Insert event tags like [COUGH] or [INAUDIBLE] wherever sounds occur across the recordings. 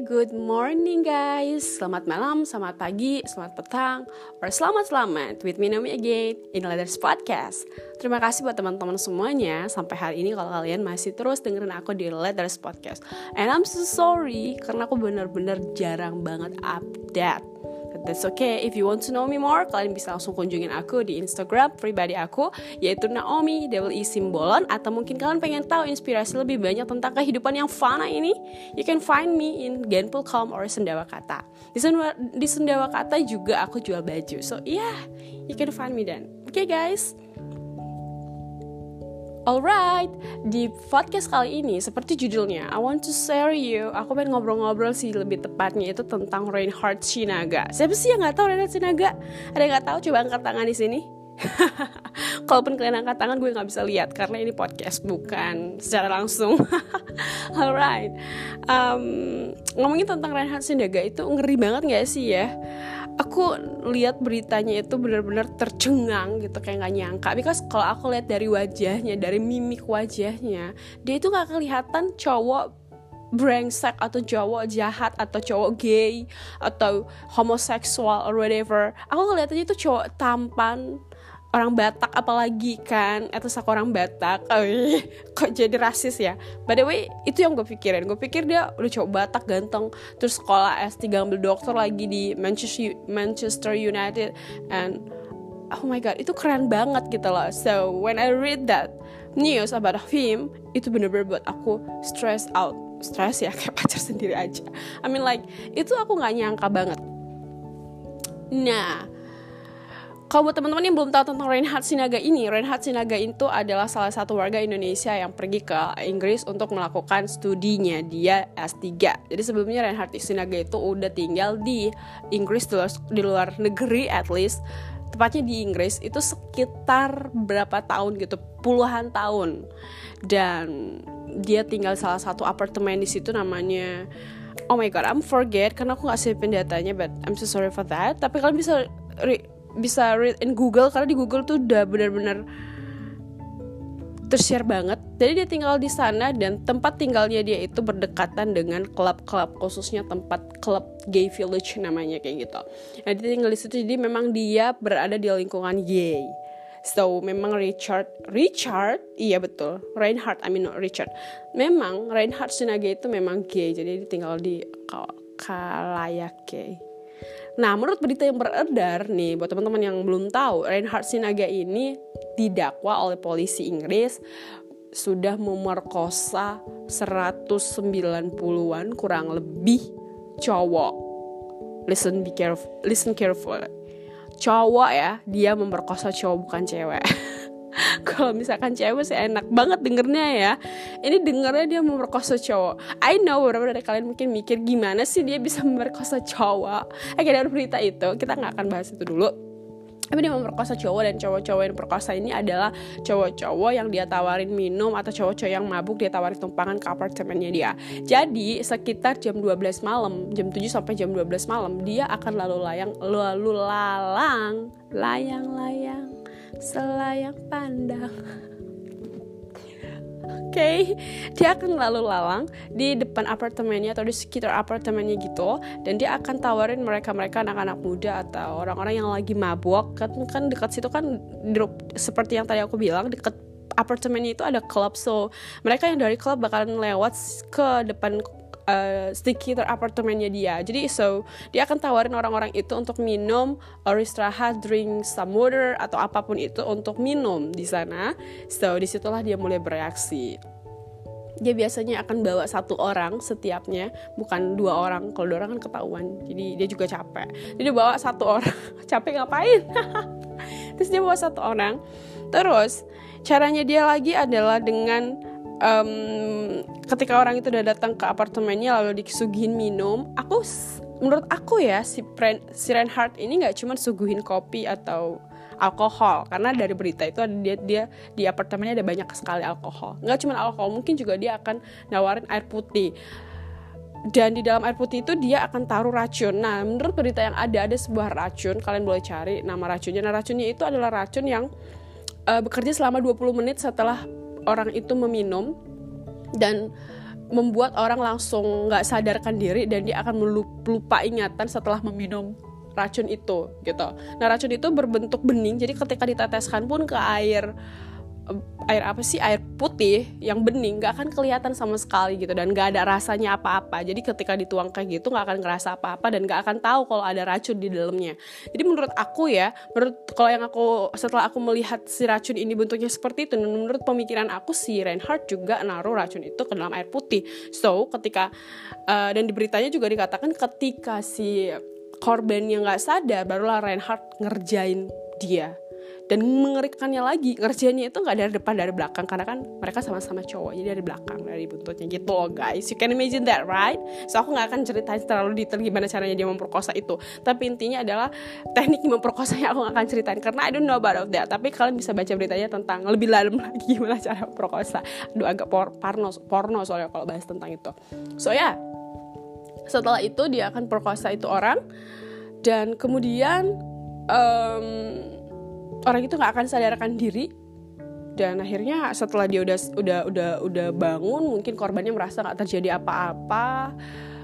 good morning guys. Selamat malam, selamat pagi, selamat petang Or selamat selamat with me Naomi again in Letters Podcast. Terima kasih buat teman-teman semuanya. Sampai hari ini kalau kalian masih terus dengerin aku di Letters Podcast. And I'm so sorry Karena aku bener-bener jarang banget update that's okay. If you want to know me more, kalian bisa langsung kunjungin aku di Instagram pribadi aku, yaitu Naomi E Simbolon. Atau mungkin kalian pengen tahu inspirasi lebih banyak tentang kehidupan yang fana ini, you can find me in Genpulcom or Sendawa Kata. Di Sendawa, di Sendawa Kata juga aku jual baju. So yeah, you can find me then. Okay, guys. Alright, di podcast kali ini seperti judulnya, I want to share you. Aku pengen ngobrol-ngobrol sih lebih tepatnya itu tentang Reinhard Sinaga. Siapa sih yang nggak tahu Reinhard Sinaga? Ada yang nggak tahu? Coba angkat tangan di sini. [LAUGHS] Kalaupun kalian angkat tangan gue nggak bisa lihat karena ini podcast bukan secara langsung. [LAUGHS] Alright, um, ngomongin tentang Reinhard Sinaga itu ngeri banget nggak sih ya? Aku lihat beritanya itu benar-benar tercengang gitu kayak nggak nyangka. Because kalau aku lihat dari wajahnya dari mimik wajahnya dia itu nggak kelihatan cowok brengsek atau cowok jahat atau cowok gay atau homoseksual or whatever. Aku ngeliatnya itu cowok tampan orang Batak apalagi kan. Atau aku orang Batak. [LAUGHS] Kok jadi rasis ya? By the way itu yang gue pikirin. Gue pikir dia udah coba Batak ganteng terus sekolah S3 ambil dokter lagi di Manchester Manchester United and oh my god itu keren banget gitu loh. So when I read that news about him itu bener-bener buat aku stress out. Stress ya [LAUGHS] kayak pacar sendiri aja. I mean like itu aku nggak nyangka banget. Nah kalau buat teman-teman yang belum tahu tentang Reinhard Sinaga ini, Reinhard Sinaga itu adalah salah satu warga Indonesia yang pergi ke Inggris untuk melakukan studinya. Dia S3. Jadi sebelumnya Reinhard Sinaga itu udah tinggal di Inggris di luar, di luar negeri at least. Tepatnya di Inggris itu sekitar berapa tahun gitu puluhan tahun. Dan dia tinggal salah satu apartemen di situ namanya oh my god I'm forget karena aku nggak siapin datanya but I'm so sorry for that. Tapi kalian bisa bisa read in Google karena di Google tuh udah benar-benar tershare banget. Jadi dia tinggal di sana dan tempat tinggalnya dia itu berdekatan dengan klub-klub khususnya tempat klub gay village namanya kayak gitu. Nah dia tinggal di situ jadi memang dia berada di lingkungan gay. So memang Richard Richard iya betul Reinhardt I mean not Richard memang Reinhardt Sinaga itu memang gay jadi dia tinggal di Kalayak gay Nah, menurut berita yang beredar nih, buat teman-teman yang belum tahu, Reinhard Sinaga ini didakwa oleh polisi Inggris sudah memerkosa 190-an kurang lebih cowok. Listen be careful, listen careful. Cowok ya, dia memperkosa cowok bukan cewek. [LAUGHS] [LAUGHS] kalau misalkan cewek sih enak banget dengernya ya. Ini dengernya dia memperkosa cowok. I know beberapa dari kalian mungkin mikir gimana sih dia bisa memperkosa cowok. Eh dari berita itu kita nggak akan bahas itu dulu. Tapi dia memperkosa cowok dan cowok-cowok yang perkosa ini adalah cowok-cowok yang dia tawarin minum atau cowok-cowok yang mabuk dia tawarin tumpangan ke apartemennya dia. Jadi sekitar jam 12 malam jam 7 sampai jam 12 malam dia akan lalu layang lalu lalang layang-layang selayang pandang. Oke, okay. dia akan lalu lalang di depan apartemennya atau di sekitar apartemennya gitu, dan dia akan tawarin mereka-mereka anak-anak muda atau orang-orang yang lagi mabuk. Kan kan dekat situ kan seperti yang tadi aku bilang dekat apartemennya itu ada klub. So mereka yang dari klub bakalan lewat ke depan uh, sekitar apartemennya dia. Jadi so dia akan tawarin orang-orang itu untuk minum or istirahat, drink some water atau apa pun itu untuk minum di sana. So di situlah dia mulai bereaksi. Dia biasanya akan bawa satu orang setiapnya, bukan dua orang. Kalau dua orang kan ketahuan, jadi dia juga capek. Jadi dia bawa satu orang, [LAUGHS] capek ngapain? [LAUGHS] Terus dia bawa satu orang. Terus caranya dia lagi adalah dengan um, ketika orang itu udah datang ke apartemennya lalu disuguhin minum aku menurut aku ya si, Pren, si Reinhardt ini nggak cuma suguhin kopi atau alkohol karena dari berita itu ada dia dia di apartemennya ada banyak sekali alkohol nggak cuma alkohol mungkin juga dia akan nawarin air putih dan di dalam air putih itu dia akan taruh racun. Nah, menurut berita yang ada ada sebuah racun, kalian boleh cari nama racunnya. Nah, racunnya itu adalah racun yang uh, bekerja selama 20 menit setelah orang itu meminum dan membuat orang langsung nggak sadarkan diri dan dia akan lupa ingatan setelah meminum racun itu gitu. Nah racun itu berbentuk bening jadi ketika diteteskan pun ke air air apa sih? Air putih yang bening nggak akan kelihatan sama sekali gitu dan nggak ada rasanya apa-apa. Jadi ketika dituang kayak gitu nggak akan ngerasa apa-apa dan nggak akan tahu kalau ada racun di dalamnya. Jadi menurut aku ya menurut kalau yang aku setelah aku melihat si racun ini bentuknya seperti itu menurut pemikiran aku si Reinhardt juga naruh racun itu ke dalam air putih. So ketika uh, dan di beritanya juga dikatakan ketika si korban yang nggak sadar barulah Reinhardt ngerjain dia dan mengerikannya lagi ngerjainnya itu nggak dari depan dari belakang. Karena kan mereka sama-sama cowok jadi dari belakang dari buntutnya gitu loh guys. You can imagine that right? So aku nggak akan ceritain terlalu detail gimana caranya dia memperkosa itu. Tapi intinya adalah teknik memperkosanya aku gak akan ceritain. Karena I don't know about that. Tapi kalian bisa baca beritanya tentang lebih dalam [LAUGHS] lagi gimana cara memperkosa. Aduh agak por porno porno soalnya kalau bahas tentang itu. So ya. Yeah. setelah itu dia akan perkosa itu orang. Dan kemudian um, orang itu nggak akan sadarkan diri. Dan akhirnya setelah dia udah udah udah udah bangun mungkin korbannya merasa nggak terjadi apa-apa.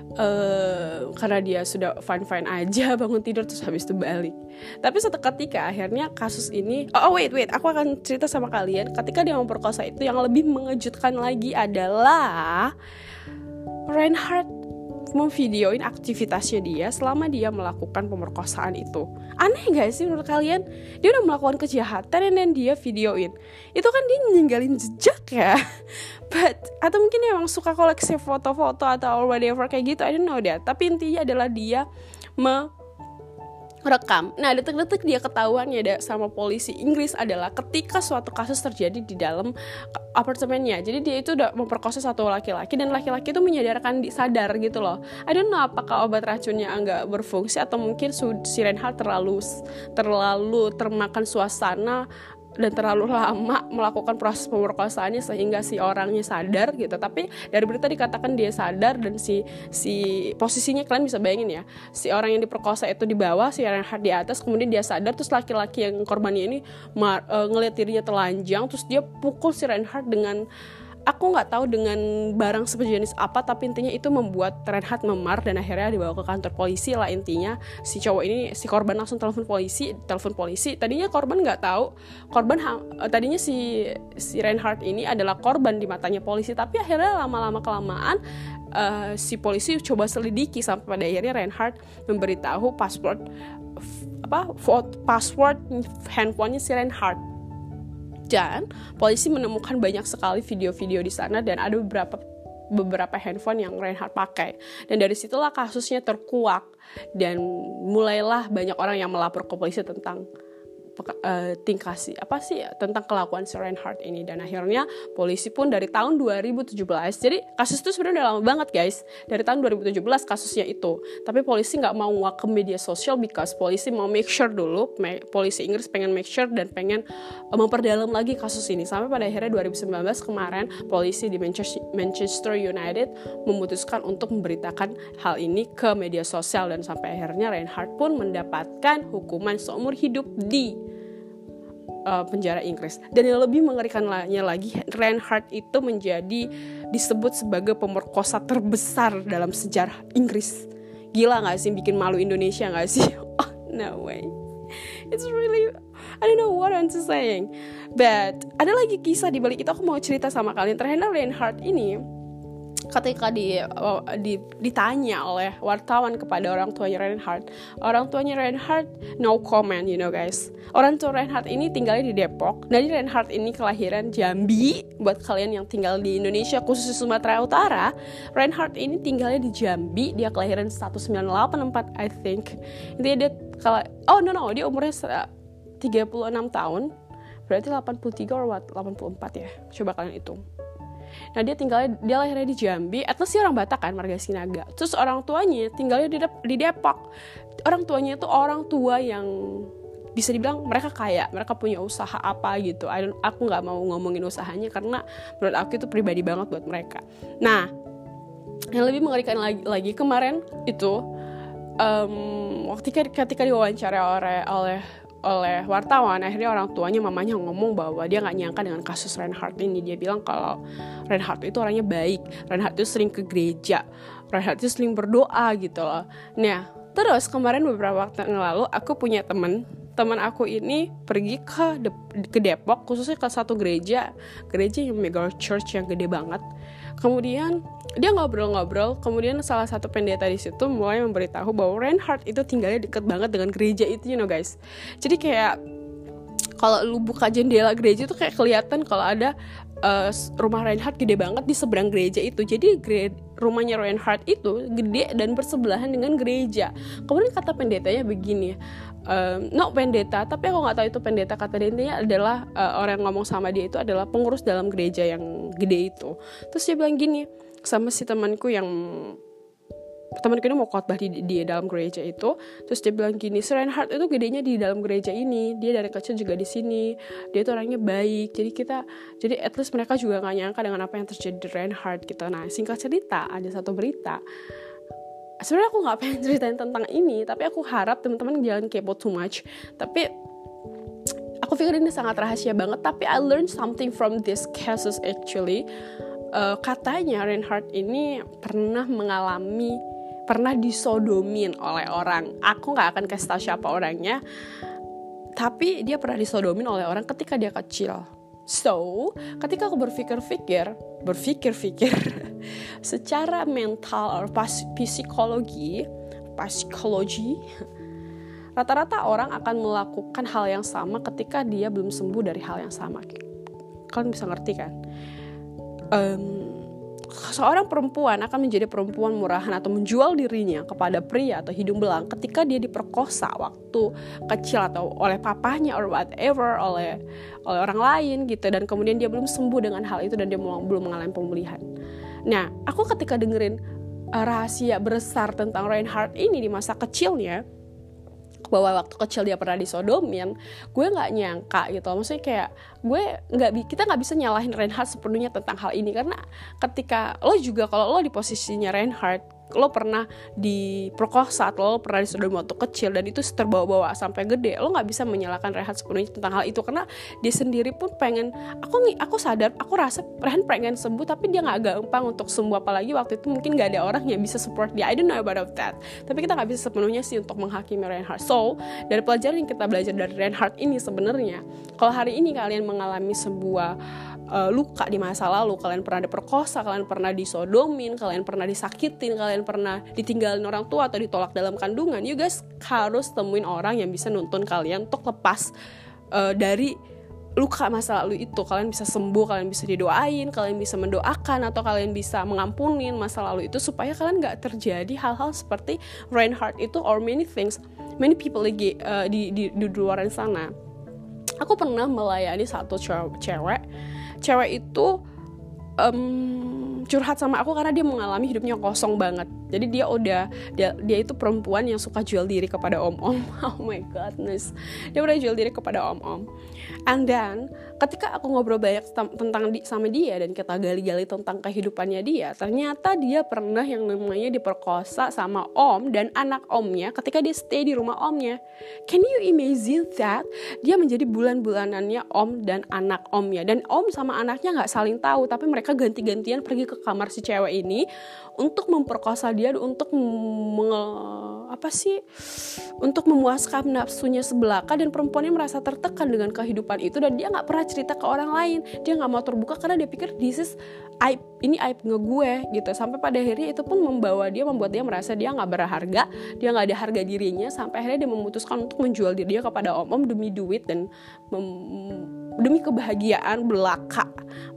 Uh, karena dia sudah fine fine aja [LAUGHS] bangun tidur terus habis itu balik. Tapi satu ketika akhirnya kasus ini oh, oh wait wait aku akan cerita sama kalian. Ketika dia memperkosa itu yang lebih mengejutkan lagi adalah Reinhardt memvideoin aktivitasnya dia selama dia melakukan pemerkosaan itu. Aneh gak sih menurut kalian? Dia udah melakukan kejahatan dan dia videoin. Itu kan dia ninggalin jejak ya. [LAUGHS] But atau mungkin dia emang suka koleksi foto-foto atau whatever kayak gitu. I don't know that. Tapi intinya adalah dia me rekam. Nah, detik-detik dia ketahuan ya sama polisi Inggris adalah ketika suatu kasus terjadi di dalam apartemennya. Jadi dia itu udah memperkosa satu laki-laki dan laki-laki itu menyadarkan sadar gitu loh. I don't know apakah obat racunnya enggak berfungsi atau mungkin si Reinhardt terlalu terlalu termakan suasana dan terlalu lama melakukan proses pemerkosaannya sehingga si orangnya sadar gitu. Tapi dari berita dikatakan dia sadar dan si si posisinya kalian bisa bayangin ya si orang yang diperkosa itu di bawah si orang di atas kemudian dia sadar terus laki-laki yang korbannya ini uh, ngeliat dirinya telanjang terus dia pukul si Reinhardt dengan aku nggak tahu dengan barang sejenis apa tapi intinya itu membuat Reinhardt memar dan akhirnya dibawa ke kantor polisi lah intinya. Si cowok ini si korban langsung telepon polisi telepon polisi. Tadinya korban nggak tahu korban uh, tadinya si si Reinhardt ini adalah korban di matanya polisi tapi akhirnya lama-lama kelamaan uh, si polisi coba selidiki sampai pada akhirnya Reinhardt memberitahu password apa password handphonenya si Reinhardt dan polisi menemukan banyak sekali video-video di sana dan ada beberapa beberapa handphone yang Reinhardt pakai. Dan dari situlah kasusnya terkuak dan mulailah banyak orang yang melapor ke polisi tentang uh, tingkah sih apa sih ya, tentang kelakuan si Reinhardt ini. Dan akhirnya polisi pun dari tahun 2017 jadi kasus itu sebenarnya udah lama banget guys. Dari tahun 2017 kasusnya itu. Tapi polisi nggak mau ke media sosial because polisi mau make sure dulu polisi Inggris pengen make sure dan pengen uh, memperdalam lagi kasus ini. Sampai pada akhirnya 2019 kemarin polisi di Manchester United memutuskan untuk memberitakan hal ini ke media sosial. Dan sampai akhirnya Reinhardt pun mendapatkan hukuman seumur hidup di uh, penjara Inggris. Dan yang lebih mengerikannya lagi, Reinhardt itu menjadi disebut sebagai pemerkosa terbesar dalam sejarah Inggris. Gila gak sih bikin malu Indonesia gak sih? [LAUGHS] Oh, no way. It's really I don't know what I'm saying. But ada lagi kisah di balik itu aku mau cerita sama kalian. Ternyata Reinhardt ini ketika di, uh, di ditanya oleh wartawan kepada orang tuanya Reinhardt orang tuanya Reinhardt no comment you know guys. Orang tua Reinhardt ini tinggalnya di Depok. Jadi Reinhardt ini kelahiran Jambi. Buat kalian yang tinggal di Indonesia khususnya Sumatera Utara Reinhardt ini tinggalnya di Jambi. Dia kelahiran 1984 I think. Intinya dia kalau oh no no dia umurnya 36 tahun. Berarti 83 or what? 84 ya? Coba kalian hitung Nah dia tinggalnya dia lahirnya di Jambi, at least orang Batak kan, marga Sinaga. Terus orang tuanya tinggalnya di, di Depok. Orang tuanya itu orang tua yang bisa dibilang mereka kaya, mereka punya usaha apa gitu. I don't, aku nggak mau ngomongin usahanya karena menurut aku itu pribadi banget buat mereka. Nah, yang lebih mengerikan lagi, lagi kemarin itu um, waktu ketika diwawancara oleh oleh oleh wartawan. Akhirnya orang tuanya mamanya ngomong bahwa dia nggak nyangka dengan kasus Reinhardt ini. Dia bilang kalau Reinhardt itu orangnya baik. Reinhardt itu sering ke gereja. Reinhardt itu sering berdoa gitu loh. Nah terus kemarin beberapa waktu yang lalu aku punya temen. Teman aku ini pergi ke De ke Depok khususnya ke satu gereja. Gereja yang mega church yang gede banget kemudian dia ngobrol-ngobrol kemudian salah satu pendeta di situ mulai memberitahu bahwa Reinhardt itu tinggalnya deket banget dengan gereja itu you know guys. Jadi kayak kalau lu buka jendela gereja itu kayak kelihatan kalau ada uh, rumah Reinhardt gede banget di seberang gereja itu. Jadi rumahnya Reinhardt itu gede dan bersebelahan dengan gereja. Kemudian kata pendetanya begini um, no pendeta tapi aku nggak tahu itu pendeta kata dia. Intinya adalah uh, orang yang ngomong sama dia itu adalah pengurus dalam gereja yang gede itu. Terus dia bilang gini sama si temanku yang temanku ini mau khotbah di, di dalam gereja itu. Terus dia bilang gini si Reinhardt itu gedenya di dalam gereja ini. Dia dari kecil juga di sini. Dia itu orangnya baik. Jadi kita jadi at least mereka juga nggak nyangka dengan apa yang terjadi di Reinhardt gitu. Nah singkat cerita ada satu berita sebenarnya aku nggak pengen ceritain tentang ini tapi aku harap teman-teman jangan kepo too much. Tapi aku pikir ini sangat rahasia banget tapi I learned something from this cases actually. Uh, katanya Reinhardt ini pernah mengalami pernah disodomin oleh orang. Aku nggak akan kasih tahu siapa orangnya tapi dia pernah disodomin oleh orang ketika dia kecil. So ketika aku berpikir-pikir berpikir-pikir [LAUGHS] secara mental atau psikologi psikologi rata-rata orang akan melakukan hal yang sama ketika dia belum sembuh dari hal yang sama kalian bisa ngerti kan um, seorang perempuan akan menjadi perempuan murahan atau menjual dirinya kepada pria atau hidung belang ketika dia diperkosa waktu kecil atau oleh papahnya or whatever oleh oleh orang lain gitu dan kemudian dia belum sembuh dengan hal itu dan dia belum mengalami pemulihan. Nah, aku ketika dengerin uh, rahasia besar tentang Reinhardt ini di masa kecilnya, bahwa waktu kecil dia pernah disodomin gue nggak nyangka gitu. Maksudnya kayak gue nggak kita nggak bisa nyalahin Reinhardt sepenuhnya tentang hal ini. Karena ketika lo juga kalau lo di posisinya Reinhardt lo pernah diperkosa atau lo pernah disodom waktu kecil dan itu terbawa-bawa sampai gede lo nggak bisa menyalahkan Rehan sepenuhnya tentang hal itu karena dia sendiri pun pengen aku aku sadar aku rasa Rehan pengen sembuh tapi dia nggak gampang untuk sembuh apalagi waktu itu mungkin nggak ada orang yang bisa support dia. I don't know about that tapi kita nggak bisa sepenuhnya sih untuk menghakimi Reinhardt. So dari pelajaran yang kita belajar dari Reinhardt ini sebenarnya kalau hari ini kalian mengalami sebuah uh, luka di masa lalu. Kalian pernah diperkosa kalian pernah disodomin kalian pernah disakitin kalian pernah ditinggalin orang tua atau ditolak dalam kandungan. You guys harus temuin orang yang bisa nuntun kalian untuk lepas uh, dari luka masa lalu itu. Kalian bisa sembuh kalian bisa didoain kalian bisa mendoakan atau kalian bisa mengampunin masa lalu itu supaya kalian nggak terjadi hal-hal seperti Reinhardt itu or many things many people lagi uh, di, di di luar sana. Aku pernah melayani satu cewek cewek itu um, curhat sama aku karena dia mengalami hidupnya kosong banget. Jadi dia udah dia, dia itu perempuan yang suka jual diri kepada om-om. [LAUGHS] Oh my godness dia udah jual diri kepada om-om. And then ketika aku ngobrol banyak tentang di, sama dia dan kita gali-gali tentang kehidupannya dia ternyata dia pernah yang namanya diperkosa sama om dan anak omnya ketika dia stay di rumah omnya. Can you imagine that? Dia menjadi bulan-bulanannya om dan anak omnya. Dan om sama anaknya nggak saling tahu tapi mereka ganti-gantian pergi ke kamar si cewek ini untuk memperkosa dia untuk menge, apa sih untuk memuaskan nafsunya sebelaka dan perempuannya merasa tertekan dengan kehidupan itu dan dia nggak pernah cerita ke orang lain. Dia nggak mau terbuka karena dia pikir this is aib ini aib nge gue gitu. Sampai pada akhirnya itu pun membawa dia membuat dia merasa dia nggak berharga dia nggak ada harga dirinya sampai akhirnya dia memutuskan untuk menjual diri dia kepada om om demi duit dan demi kebahagiaan belaka.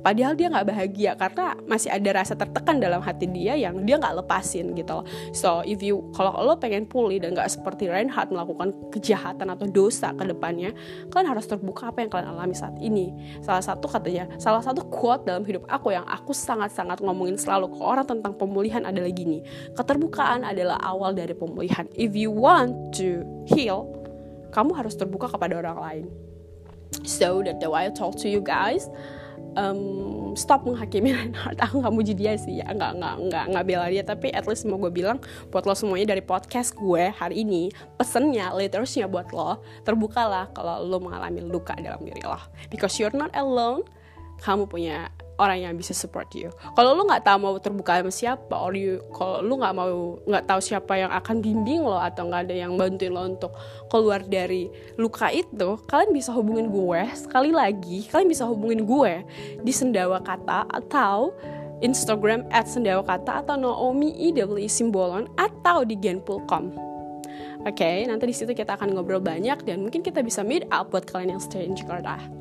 Padahal dia nggak bahagia karena masih ada rasa tertekan dalam hati dia yang dia nggak lepasin gitu loh. So if you kalau lo pengen pulih dan nggak seperti Reinhardt melakukan kejahatan atau dosa ke depannya kalian harus terbuka apa yang kalian alami saat ini. Salah satu katanya salah satu quote dalam hidup aku yang aku sangat-sangat ngomongin selalu ke orang tentang pemulihan adalah gini. Keterbukaan adalah awal dari pemulihan. If you want to heal kamu harus terbuka kepada orang lain so that the way I talk to you guys um, stop menghakimi [LAUGHS] Reinhardt. Aku nggak muji dia sih. Ya nggak nggak nggak nggak bela dia. Tapi at least mau gue bilang buat lo semuanya dari podcast gue hari ini pesennya literusnya buat lo terbukalah kalau lo mengalami luka dalam diri lo. Because you're not alone kamu punya orang yang bisa support you. Kalau lu nggak tahu mau terbuka sama siapa, or you kalau lu nggak mau nggak tahu siapa yang akan bimbing lo atau nggak ada yang bantuin lo untuk keluar dari luka itu, kalian bisa hubungin gue sekali lagi, kalian bisa hubungin gue di sendawa kata atau Instagram at sendawa kata atau Naomi IWI Simbolon atau di genpul.com. Oke, okay, nanti di situ kita akan ngobrol banyak dan mungkin kita bisa meet up buat kalian yang stay in Jakarta.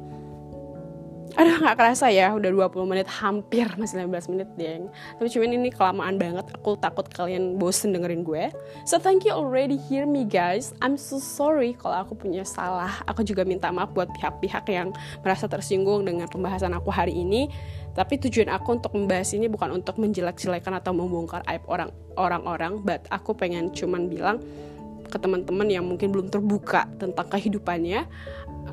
Aduh gak kerasa ya udah 20 menit hampir masih 15 menit deng. Tapi cuman ini kelamaan banget Aku takut kalian bosen dengerin gue. So thank you already hear me guys. I'm so sorry kalau aku punya salah. Aku juga minta maaf buat pihak-pihak yang merasa tersinggung dengan pembahasan aku hari ini. Tapi tujuan aku untuk membahas ini bukan untuk menjelek-jelekan atau membongkar aib orang-orang But aku pengen cuman bilang ke teman-teman yang mungkin belum terbuka tentang kehidupannya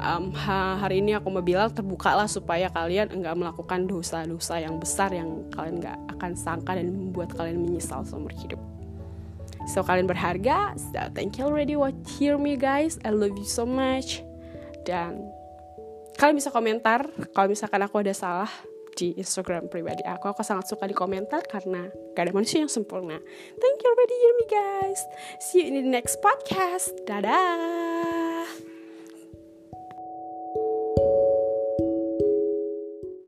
um, hari ini aku mau bilang terbukalah supaya kalian enggak melakukan dosa-dosa yang besar yang kalian enggak akan sangka dan membuat kalian menyesal seumur hidup. So kalian berharga. So thank you already what hear me guys. I love you so much. Dan kalian bisa komentar kalau misalkan aku ada salah di Instagram pribadi aku. Aku sangat suka di komentar karena gak ada manusia yang sempurna. Thank you already hear me guys. See you in the next podcast. Dadah.